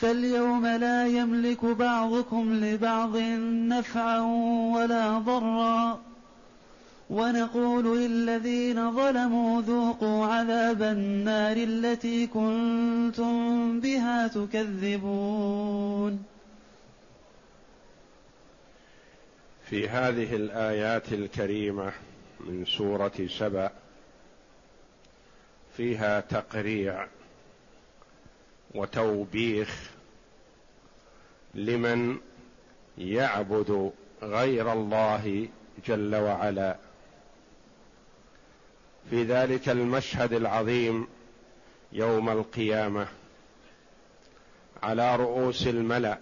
فاليوم لا يملك بعضكم لبعض نفعا ولا ضرا. ونقول للذين ظلموا ذوقوا عذاب النار التي كنتم بها تكذبون. في هذه الآيات الكريمة من سورة سبأ فيها تقريع وتوبيخ لمن يعبد غير الله جل وعلا. في ذلك المشهد العظيم يوم القيامة على رؤوس الملأ.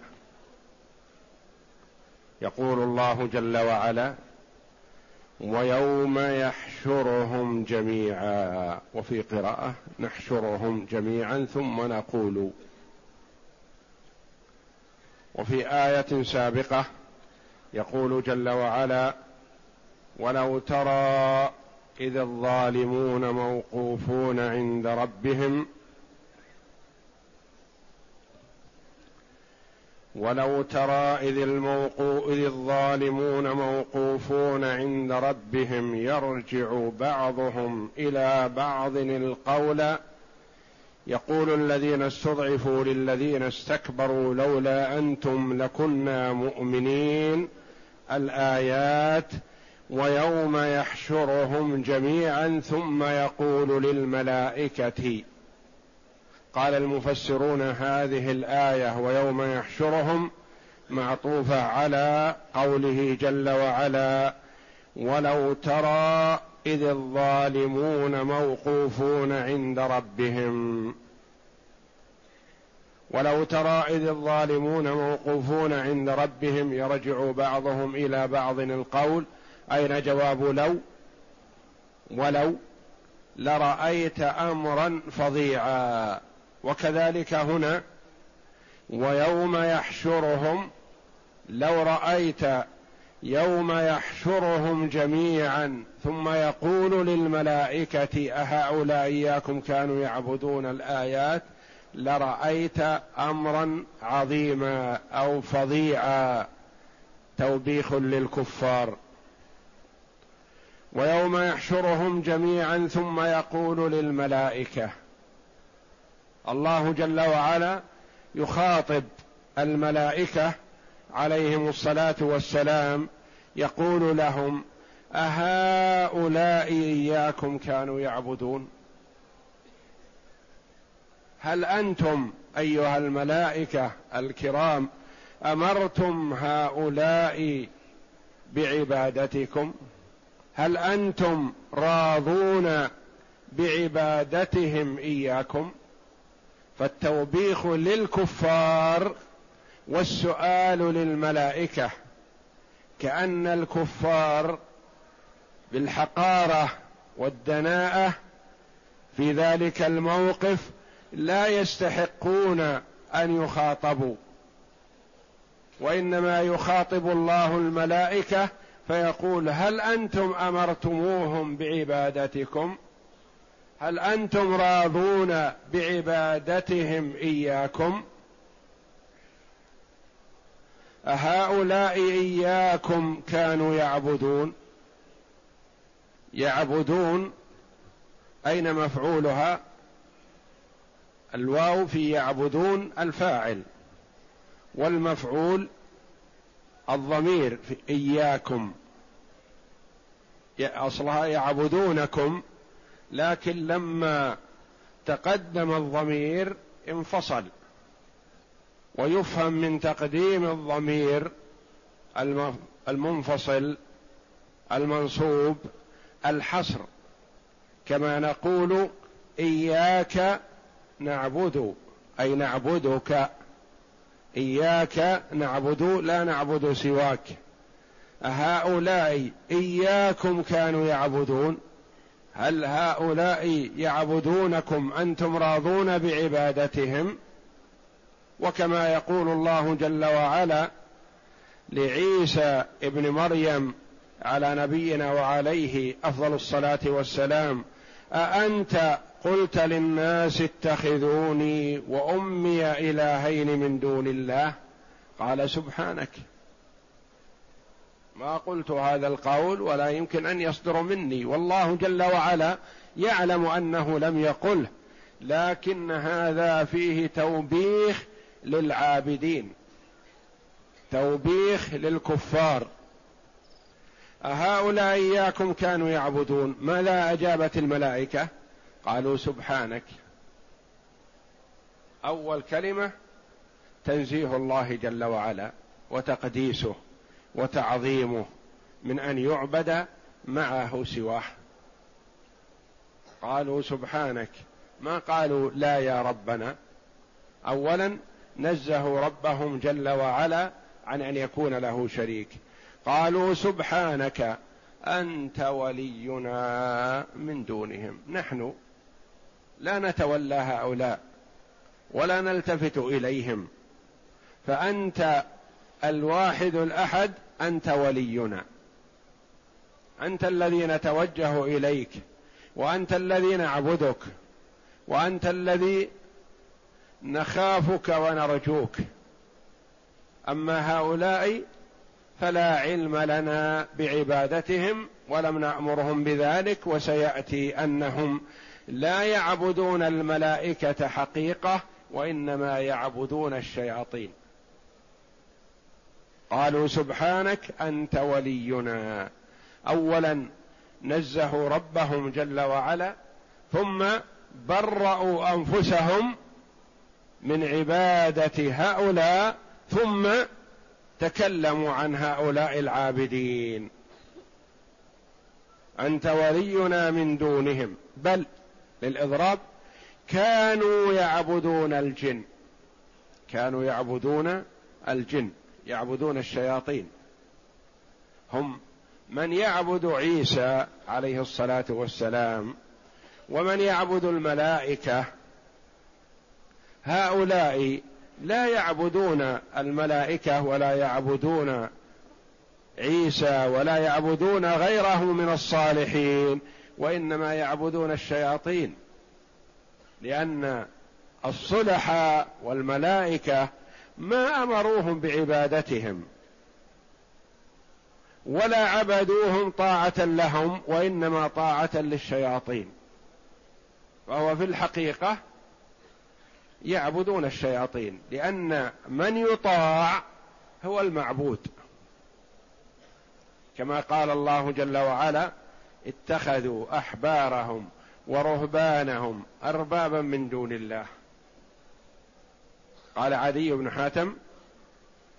يقول الله جل وعلا ويوم يحشرهم جميعا. وفي قراءة نحشرهم جميعا ثم نقول. وفي آية سابقة يقول جل وعلا ولو ترى إذ الظالمون موقوفون عند ربهم ولو ترى إذ, الموقو إذ الظالمون موقوفون عند ربهم يرجع بعضهم إلى بعض القول. يقول الذين استضعفوا للذين استكبروا لولا أنتم لكنا مؤمنين. الآيات ويوم يحشرهم جميعا ثم يقول للملائكة قال المفسرون هذه الآية ويوم يحشرهم معطوفة على قوله جل وعلا ولو ترى إذ الظالمون موقوفون عند ربهم ولو ترى إذ الظالمون موقوفون عند ربهم يرجع بعضهم إلى بعض القول. أين جواب لو ولو لرأيت امرا فظيعا وكذلك هنا ويوم يحشرهم لو رأيت يوم يحشرهم جميعا ثم يقول للملائكة أهؤلاء إياكم كانوا يعبدون الآيات لرأيت امرا عظيما أو فظيعا توبيخ للكفار. ويوم يحشرهم جميعا ثم يقول للملائكة الله جل وعلا يخاطب الملائكة عليهم الصلاة والسلام يقول لهم أهؤلاء إياكم كانوا يعبدون؟ هل أنتم أيها الملائكة الكرام أمرتم هؤلاء بعبادتكم؟ هل أنتم راضون بعبادتهم إياكم؟ فالتوبيخ للكفار والسؤال للملائكة كأن الكفار بالحقارة والدناءة في ذلك الموقف لا يستحقون أن يخاطبوا وإنما يخاطب الله الملائكة فيقول هل أنتم أمرتموهم بعبادتكم؟ هل أنتم راضون بعبادتهم إياكم؟ أهؤلاء إياكم كانوا يعبدون. يعبدون أين مفعولها؟ الواو في يعبدون الفاعل والمفعول الضمير في إياكم. أصلها يعبدونكم. لكن لما تقدم الضمير انفصل ويفهم من تقديم الضمير المنفصل المنصوب الحصر. كما نقول إياك نعبد أي نعبدك. إياك نعبد لا نعبد سواك. هؤلاء إياكم كانوا يعبدون. هل هؤلاء يعبدونكم أنتم راضون بعبادتهم؟ وكما يقول الله جل وعلا لعيسى ابن مريم على نبينا وعليه أفضل الصلاة والسلام أأنت قلت للناس اتخذوني وأمي إلهين من دون الله؟ قال سبحانك. ما قلت هذا القول ولا يمكن أن يصدر مني. والله جل وعلا يعلم أنه لم يقله لكن هذا فيه توبيخ للعابدين. توبيخ للكفار. أهؤلاء إياكم كانوا يعبدون. ماذا أجابت الملائكة؟ قالوا سبحانك. أول كلمة تنزيه الله جل وعلا وتقديسه. وتعظيمه من أن يعبد معه سواه. قالوا سبحانك. ما قالوا لا يا ربنا؟ اولا نزهوا ربهم جل وعلا عن أن يكون له شريك. قالوا سبحانك أنت ولينا من دونهم. نحن لا نتولى هؤلاء ولا نلتفت إليهم. فأنت الواحد الأحد أنت ولينا. أنت الذي نتوجه إليك وأنت الذي نعبدك وأنت الذي نخافك ونرجوك. أما هؤلاء فلا علم لنا بعبادتهم ولم نأمرهم بذلك وسيأتي أنهم لا يعبدون الملائكة حقيقة وإنما يعبدون الشياطين. قالوا سبحانك أنت ولينا. اولا نزهوا ربهم جل وعلا ثم برأوا أنفسهم من عبادة هؤلاء ثم تكلموا عن هؤلاء العابدين. أنت ولينا من دونهم. بل للإضراب كانوا يعبدون الجن. كانوا يعبدون الجن. يعبدون الشياطين. هم من يعبد عيسى عليه الصلاة والسلام ومن يعبد الملائكة هؤلاء لا يعبدون الملائكة ولا يعبدون عيسى ولا يعبدون غيره من الصالحين وإنما يعبدون الشياطين. لأن الصلحاء والملائكة ما أمروهم بعبادتهم ولا عبدوهم طاعة لهم وإنما طاعة للشياطين. فهو في الحقيقة يعبدون الشياطين لأن من يطاع هو المعبود. كما قال الله جل وعلا اتخذوا أحبارهم ورهبانهم أربابا من دون الله. قال عدي بن حاتم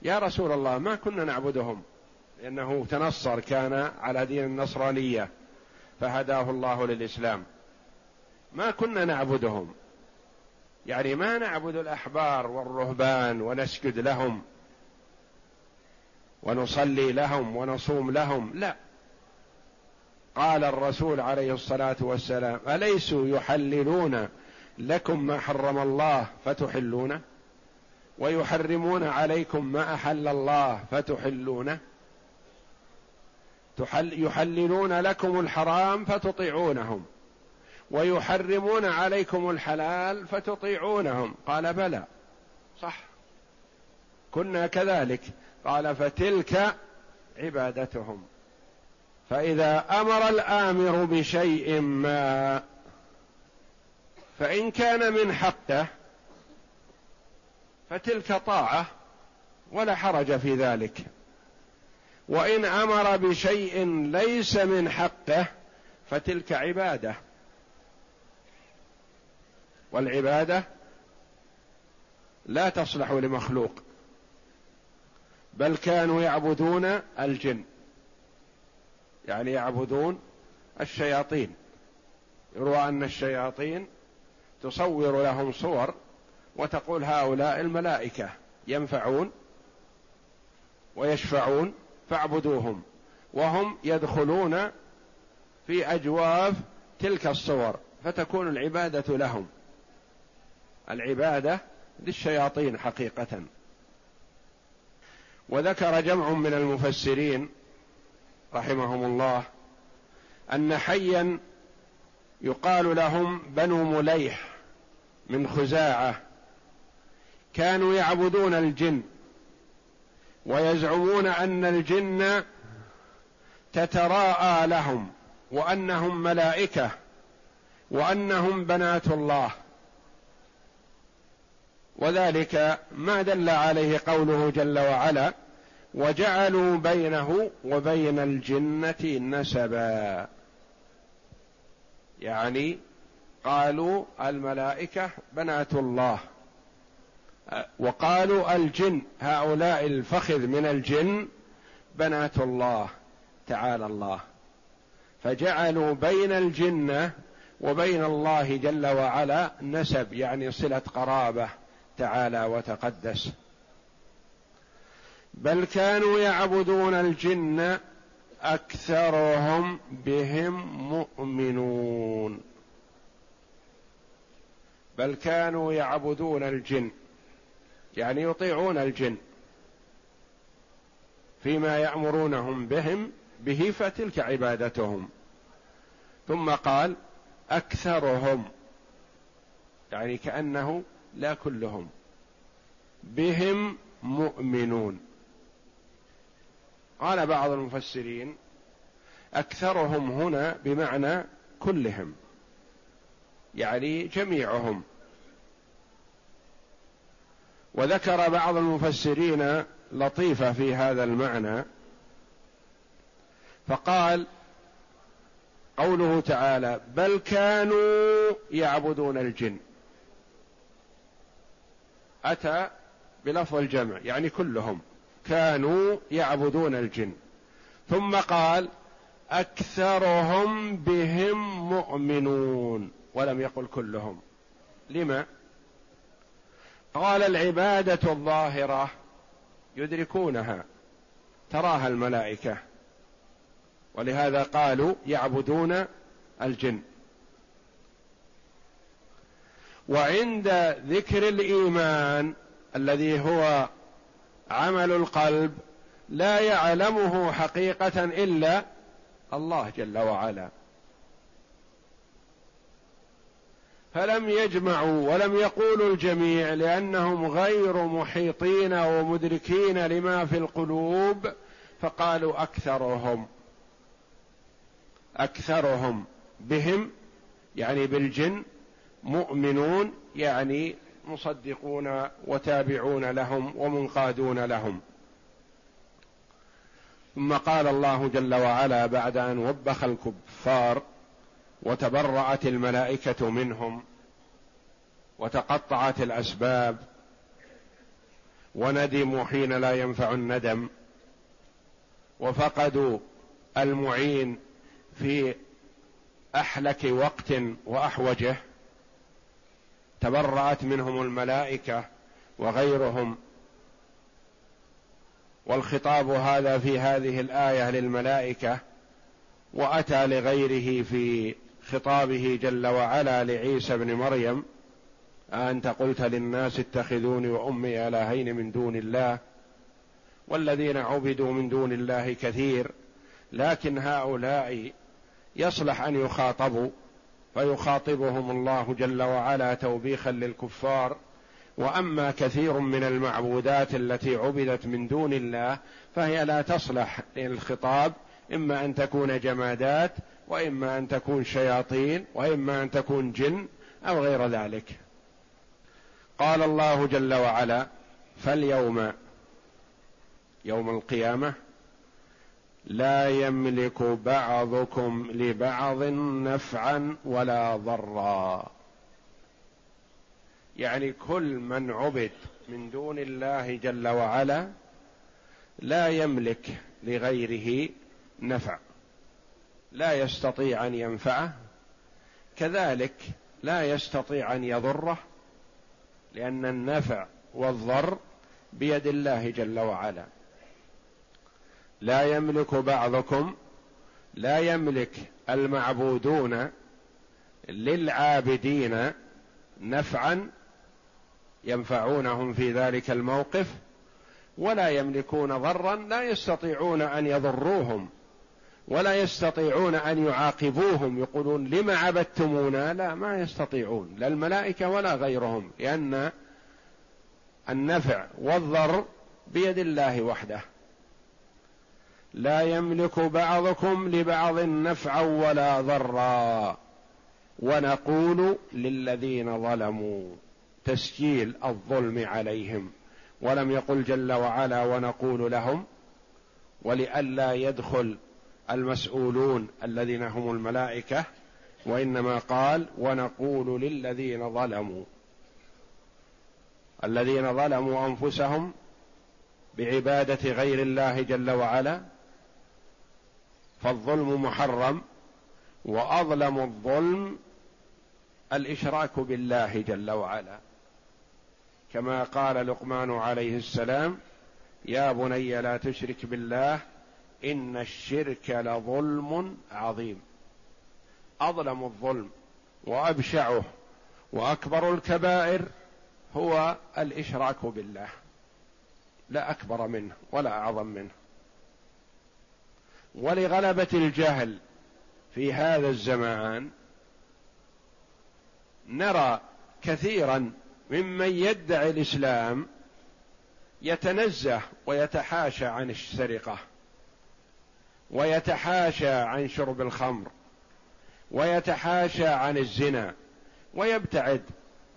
يا رسول الله ما كنا نعبدهم لأنه تنصر كان على دين النصرانية فهداه الله للإسلام. ما كنا نعبدهم يعني ما نعبد الأحبار والرهبان ونسجد لهم ونصلي لهم ونصوم لهم لا. قال الرسول عليه الصلاة والسلام أليسوا يحللون لكم ما حرم الله فتحلونه ويحرمون عليكم ما أحل الله فتحلونه. تحل يحللون لكم الحرام فتطيعونهم. ويحرمون عليكم الحلال فتطيعونهم. قال بلى. صح. كنا كذلك. قال فتلك عبادتهم. فإذا أمر الآمر بشيء ما فإن كان من حقه فتلك طاعة ولا حرج في ذلك. وإن أمر بشيء ليس من حقه فتلك عبادة. والعبادة لا تصلح لمخلوق بل كانوا يعبدون الجن. يعني يعبدون الشياطين. يروى أن الشياطين تصور لهم صور وتقول هؤلاء الملائكة ينفعون ويشفعون فاعبدوهم وهم يدخلون في أجواف تلك الصور فتكون العبادة لهم. العبادة للشياطين حقيقة. وذكر جمع من المفسرين رحمهم الله أن حيا يقال لهم بنو مليح من خزاعة كانوا يعبدون الجن ويزعمون أن الجن تتراءى لهم وأنهم ملائكة وأنهم بنات الله. وذلك ما دل عليه قوله جل وعلا وجعلوا بينه وبين الجنة نسبا. يعني قالوا الملائكة بنات الله. وقالوا الجن هؤلاء الفخذ من الجن بنات الله تعالى الله. فجعلوا بين الجنة وبين الله جل وعلا نسب يعني صلة قرابة تعالى وتقدس. بل كانوا يعبدون الجن أكثرهم بهم مؤمنون. بل كانوا يعبدون الجن يعني يطيعون الجن فيما يأمرونهم بهم به فتلك عبادتهم. ثم قال أكثرهم يعني كأنه لا كلهم بهم مؤمنون. قال بعض المفسرين أكثرهم هنا بمعنى كلهم يعني جميعهم. وذكر بعض المفسرين لطيفة في هذا المعنى فقال قوله تعالى بل كانوا يعبدون الجن أتى بلفظ الجمع يعني كلهم كانوا يعبدون الجن. ثم قال أكثرهم بهم مؤمنون ولم يقل كلهم. لما؟ قال العبادة الظاهرة يدركونها تراها الملائكة. ولهذا قالوا يعبدون الجن. وعند ذكر الإيمان الذي هو عمل القلب لا يعلمه حقيقة إلا الله جل وعلا. فلم يجمعوا ولم يقولوا الجميع لأنهم غير محيطين ومدركين لما في القلوب فقالوا أكثرهم أكثرهم بهم يعني بالجن مؤمنون يعني مصدقون وتابعون لهم ومنقادون لهم. ثم قال الله جل وعلا بعد أن وبخ الكفار وتبرأت الملائكة منهم وتقطعت الأسباب وندموا حين لا ينفع الندم وفقدوا المعين في أحلك وقت وأحوجه تبرأت منهم الملائكة وغيرهم والخطاب هذا في هذه الآية للملائكة وأتى لغيره في خطابه جل وعلا لعيسى بن مريم أنت قلت للناس اتخذوني وأمي إلهين من دون الله والذين عبدوا من دون الله كثير لكن هؤلاء يصلح أن يخاطبوا فيخاطبهم الله جل وعلا توبيخا للكفار. وأما كثير من المعبودات التي عبدت من دون الله فهي لا تصلح للخطاب إما أن تكون جمادات وإما أن تكون شياطين وإما أن تكون جن أو غير ذلك. قال الله جل وعلا فاليوم يوم القيامة لا يملك بعضكم لبعض نفعا ولا ضرا. يعني كل من عبد من دون الله جل وعلا لا يملك لغيره نفع لا يستطيع أن ينفعه كذلك لا يستطيع أن يضره لأن النفع والضر بيد الله جل وعلا. لا يملك بعضكم لا يملك المعبودون للعابدين نفعا ينفعونهم في ذلك الموقف ولا يملكون ضرا لا يستطيعون أن يضروهم. ولا يستطيعون أن يعاقبوهم يقولون لم عبدتمونا؟ لا ما يستطيعون لا الملائكة ولا غيرهم لأن النفع والضر بيد الله وحده. لا يملك بعضكم لبعض نفعا ولا ضرا. ونقول للذين ظلموا تسجيل الظلم عليهم. ولم يقل جل وعلا ونقول لهم ولئلا يدخل المسؤولون الذين هم الملائكة وإنما قال ونقول للذين ظلموا. الذين ظلموا أنفسهم بعبادة غير الله جل وعلا فالظلم محرم وأظلم الظلم الإشراك بالله جل وعلا. كما قال لقمان عليه السلام يا بني لا تشرك بالله إن الشرك لظلم عظيم. أظلم الظلم وأبشعه وأكبر الكبائر هو الإشراك بالله. لا أكبر منه ولا أعظم منه. ولغلبة الجهل في هذا الزمان نرى كثيرا ممن يدعي الإسلام يتنزه ويتحاشى عن السرقة. ويتحاشى عن شرب الخمر ويتحاشى عن الزنا ويبتعد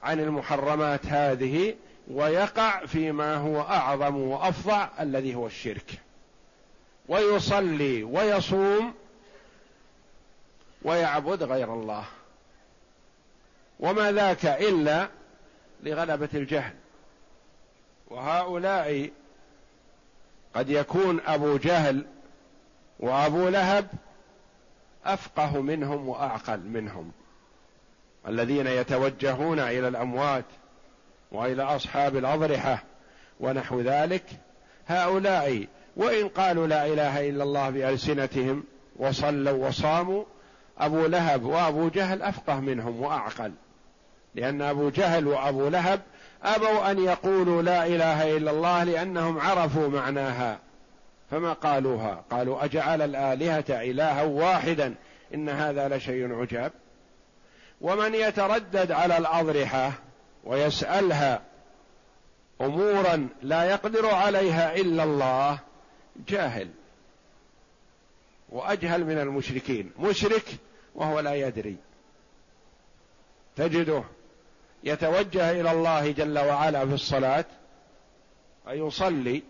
عن المحرمات هذه ويقع فيما هو أعظم وافظع الذي هو الشرك. ويصلي ويصوم ويعبد غير الله. وما ذاك إلا لغلبة الجهل. وهؤلاء قد يكون أبو جهل وابو لهب افقه منهم واعقل منهم الذين يتوجهون إلى الاموات والى اصحاب الاضرحه ونحو ذلك هؤلاء وان قالوا لا اله الا الله بالسنتهم وصلوا وصاموا ابو لهب وابو جهل افقه منهم واعقل لأن ابو جهل وابو لهب ابوا ان يقولوا لا اله الا الله لانهم عرفوا معناها فما قالوها؟ قالوا أجعل الآلهة إلها واحدا إن هذا لشيء عجاب. ومن يتردد على الأضرحة ويسألها أمورا لا يقدر عليها إلا الله جاهل وأجهل من المشركين. مشرك وهو لا يدري. تجده يتوجه إلى الله جل وعلا في الصلاة فيصلي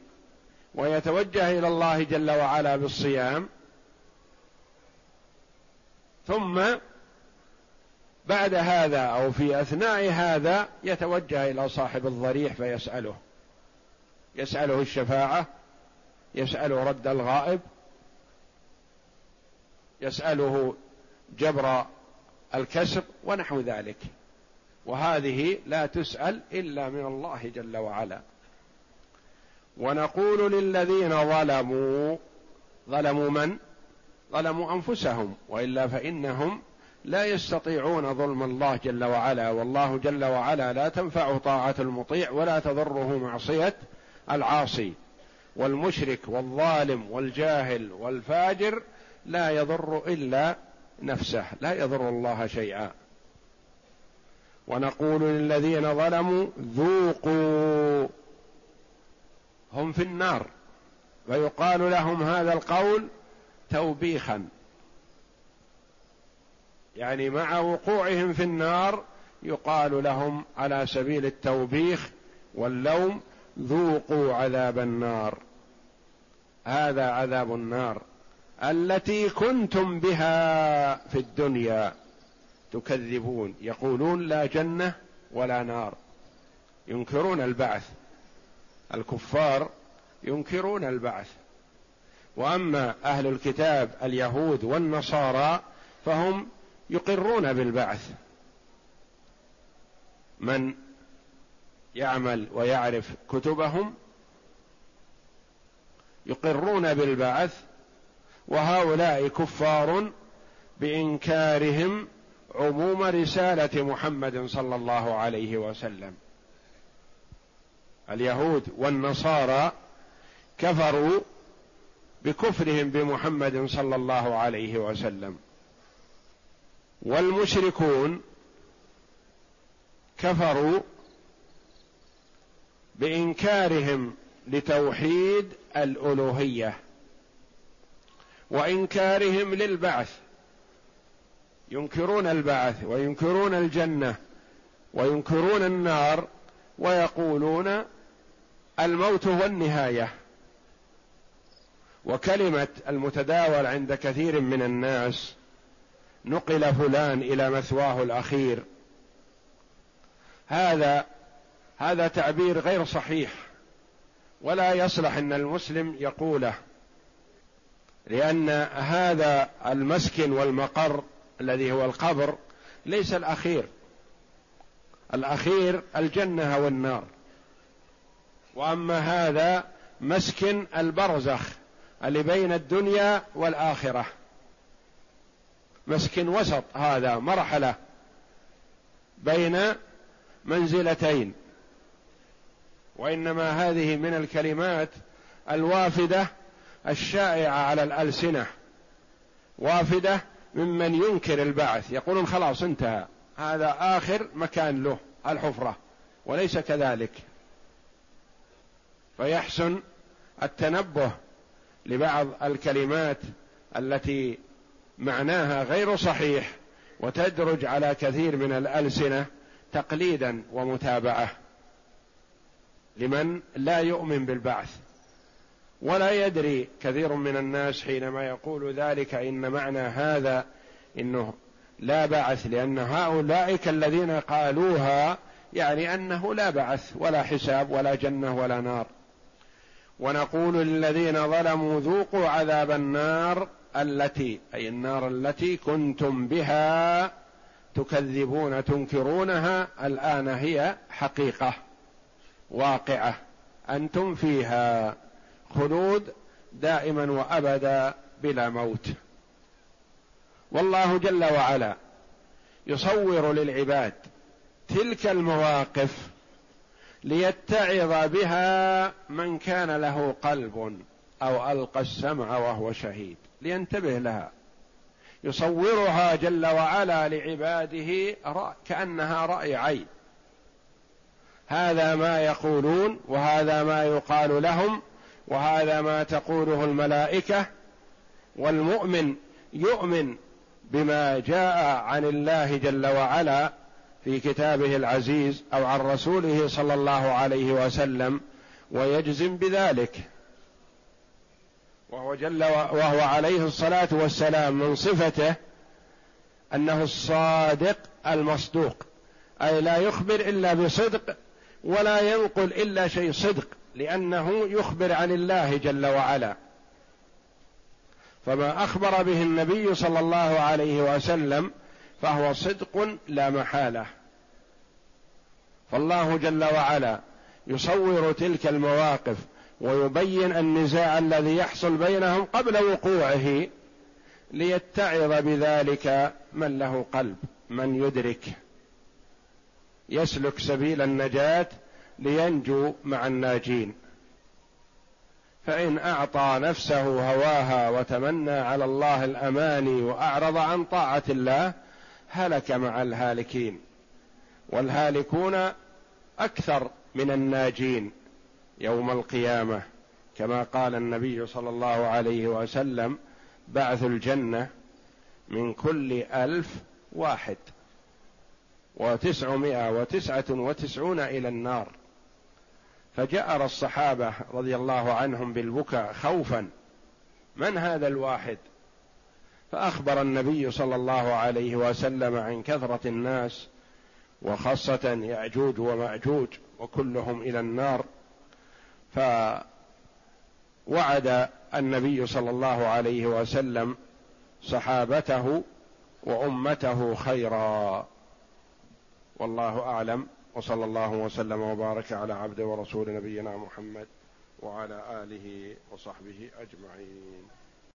ويتوجه إلى الله جل وعلا بالصيام. ثم بعد هذا أو في أثناء هذا يتوجه إلى صاحب الضريح فيسأله. يسأله الشفاعة يسأله رد الغائب يسأله جبر الكسر ونحو ذلك. وهذه لا تسأل إلا من الله جل وعلا. ونقول للذين ظلموا ظلموا من؟ ظلموا أنفسهم وإلا فإنهم لا يستطيعون ظلم الله جل وعلا. والله جل وعلا لا تنفع طاعة المطيع ولا تضره معصية العاصي. والمشرك والظالم والجاهل والفاجر لا يضر إلا نفسه لا يضر الله شيئا. ونقول للذين ظلموا ذوقوا هم في النار. فيقال لهم هذا القول توبيخا. يعني مع وقوعهم في النار يقال لهم على سبيل التوبيخ واللوم ذوقوا عذاب النار. هذا عذاب النار التي كنتم بها في الدنيا تكذبون يقولون لا جنة ولا نار. ينكرون البعث. الكفار ينكرون البعث. وأما أهل الكتاب اليهود والنصارى فهم يقرون بالبعث. من يعمل ويعرف كتبهم يقرون بالبعث وهؤلاء كفار بإنكارهم عموم رسالة محمد صلى الله عليه وسلم. اليهود والنصارى كفروا بكفرهم بمحمد صلى الله عليه وسلم. والمشركون كفروا بإنكارهم لتوحيد الألوهية وإنكارهم للبعث. ينكرون البعث وينكرون الجنة وينكرون النار ويقولون الموت هو النهاية. وكلمة المتداول عند كثير من الناس نقل فلان إلى مثواه الأخير. هذا هذا تعبير غير صحيح. ولا يصلح أن المسلم يقوله. لأن هذا المسكن والمقر الذي هو القبر ليس الأخير. الأخير الجنة والنار. وأما هذا مسكن البرزخ اللي بين الدنيا والآخرة. مسكن وسط هذا مرحلة بين منزلتين. وإنما هذه من الكلمات الوافدة الشائعة على الألسنة. وافدة ممن ينكر البعث يقولون خلاص انتهى هذا آخر مكان له الحفرة وليس كذلك. فيحسن التنبه لبعض الكلمات التي معناها غير صحيح وتدرج على كثير من الألسنة تقليدا ومتابعة لمن لا يؤمن بالبعث. ولا يدري كثير من الناس حينما يقول ذلك إن معنى هذا إنه لا بعث لأن هؤلاء الذين قالوها يعني أنه لا بعث ولا حساب ولا جنة ولا نار. ونقول للذين ظلموا ذوقوا عذاب النار التي أي النار التي كنتم بها تكذبون تنكرونها الآن هي حقيقة واقعة أنتم فيها خلود دائما وأبدا بلا موت. والله جل وعلا يصور للعباد تلك المواقف ليتعظ بها من كان له قلب أو ألقى السمع وهو شهيد. لينتبه لها. يصورها جل وعلا لعباده كأنها رأي عين. هذا ما يقولون وهذا ما يقال لهم وهذا ما تقوله الملائكة. والمؤمن يؤمن بما جاء عن الله جل وعلا في كتابه العزيز أو عن رسوله صلى الله عليه وسلم ويجزم بذلك. وهو جل وهو عليه الصلاة والسلام من صفته أنه الصادق المصدوق أي لا يخبر إلا بصدق ولا ينقل إلا شيء صدق لأنه يخبر عن الله جل وعلا. فما أخبر به النبي صلى الله عليه وسلم فهو صدق لا محالة. فالله جل وعلا يصور تلك المواقف ويبين النزاع الذي يحصل بينهم قبل وقوعه ليتعظ بذلك من له قلب من يدرك يسلك سبيل النجاة لينجو مع الناجين. فإن أعطى نفسه هواها وتمنى على الله الأماني وأعرض عن طاعة الله هلك مع الهالكين والهالكون أكثر من الناجين يوم القيامة كما قال النبي صلى الله عليه وسلم بعث الجنة من كل ألف واحد وتسعمائة وتسعة وتسعون إلى النار فجأر الصحابة رضي الله عنهم بالبكاء خوفا من هذا الواحد فأخبر النبي صلى الله عليه وسلم عن كثرة الناس وخاصة ياجوج ومأجوج وكلهم إلى النار. فوعد النبي صلى الله عليه وسلم صحابته وأمته خيرا. والله أعلم وصلى الله وسلم وبارك على عبد ورسول نبينا محمد وعلى آله وصحبه أجمعين.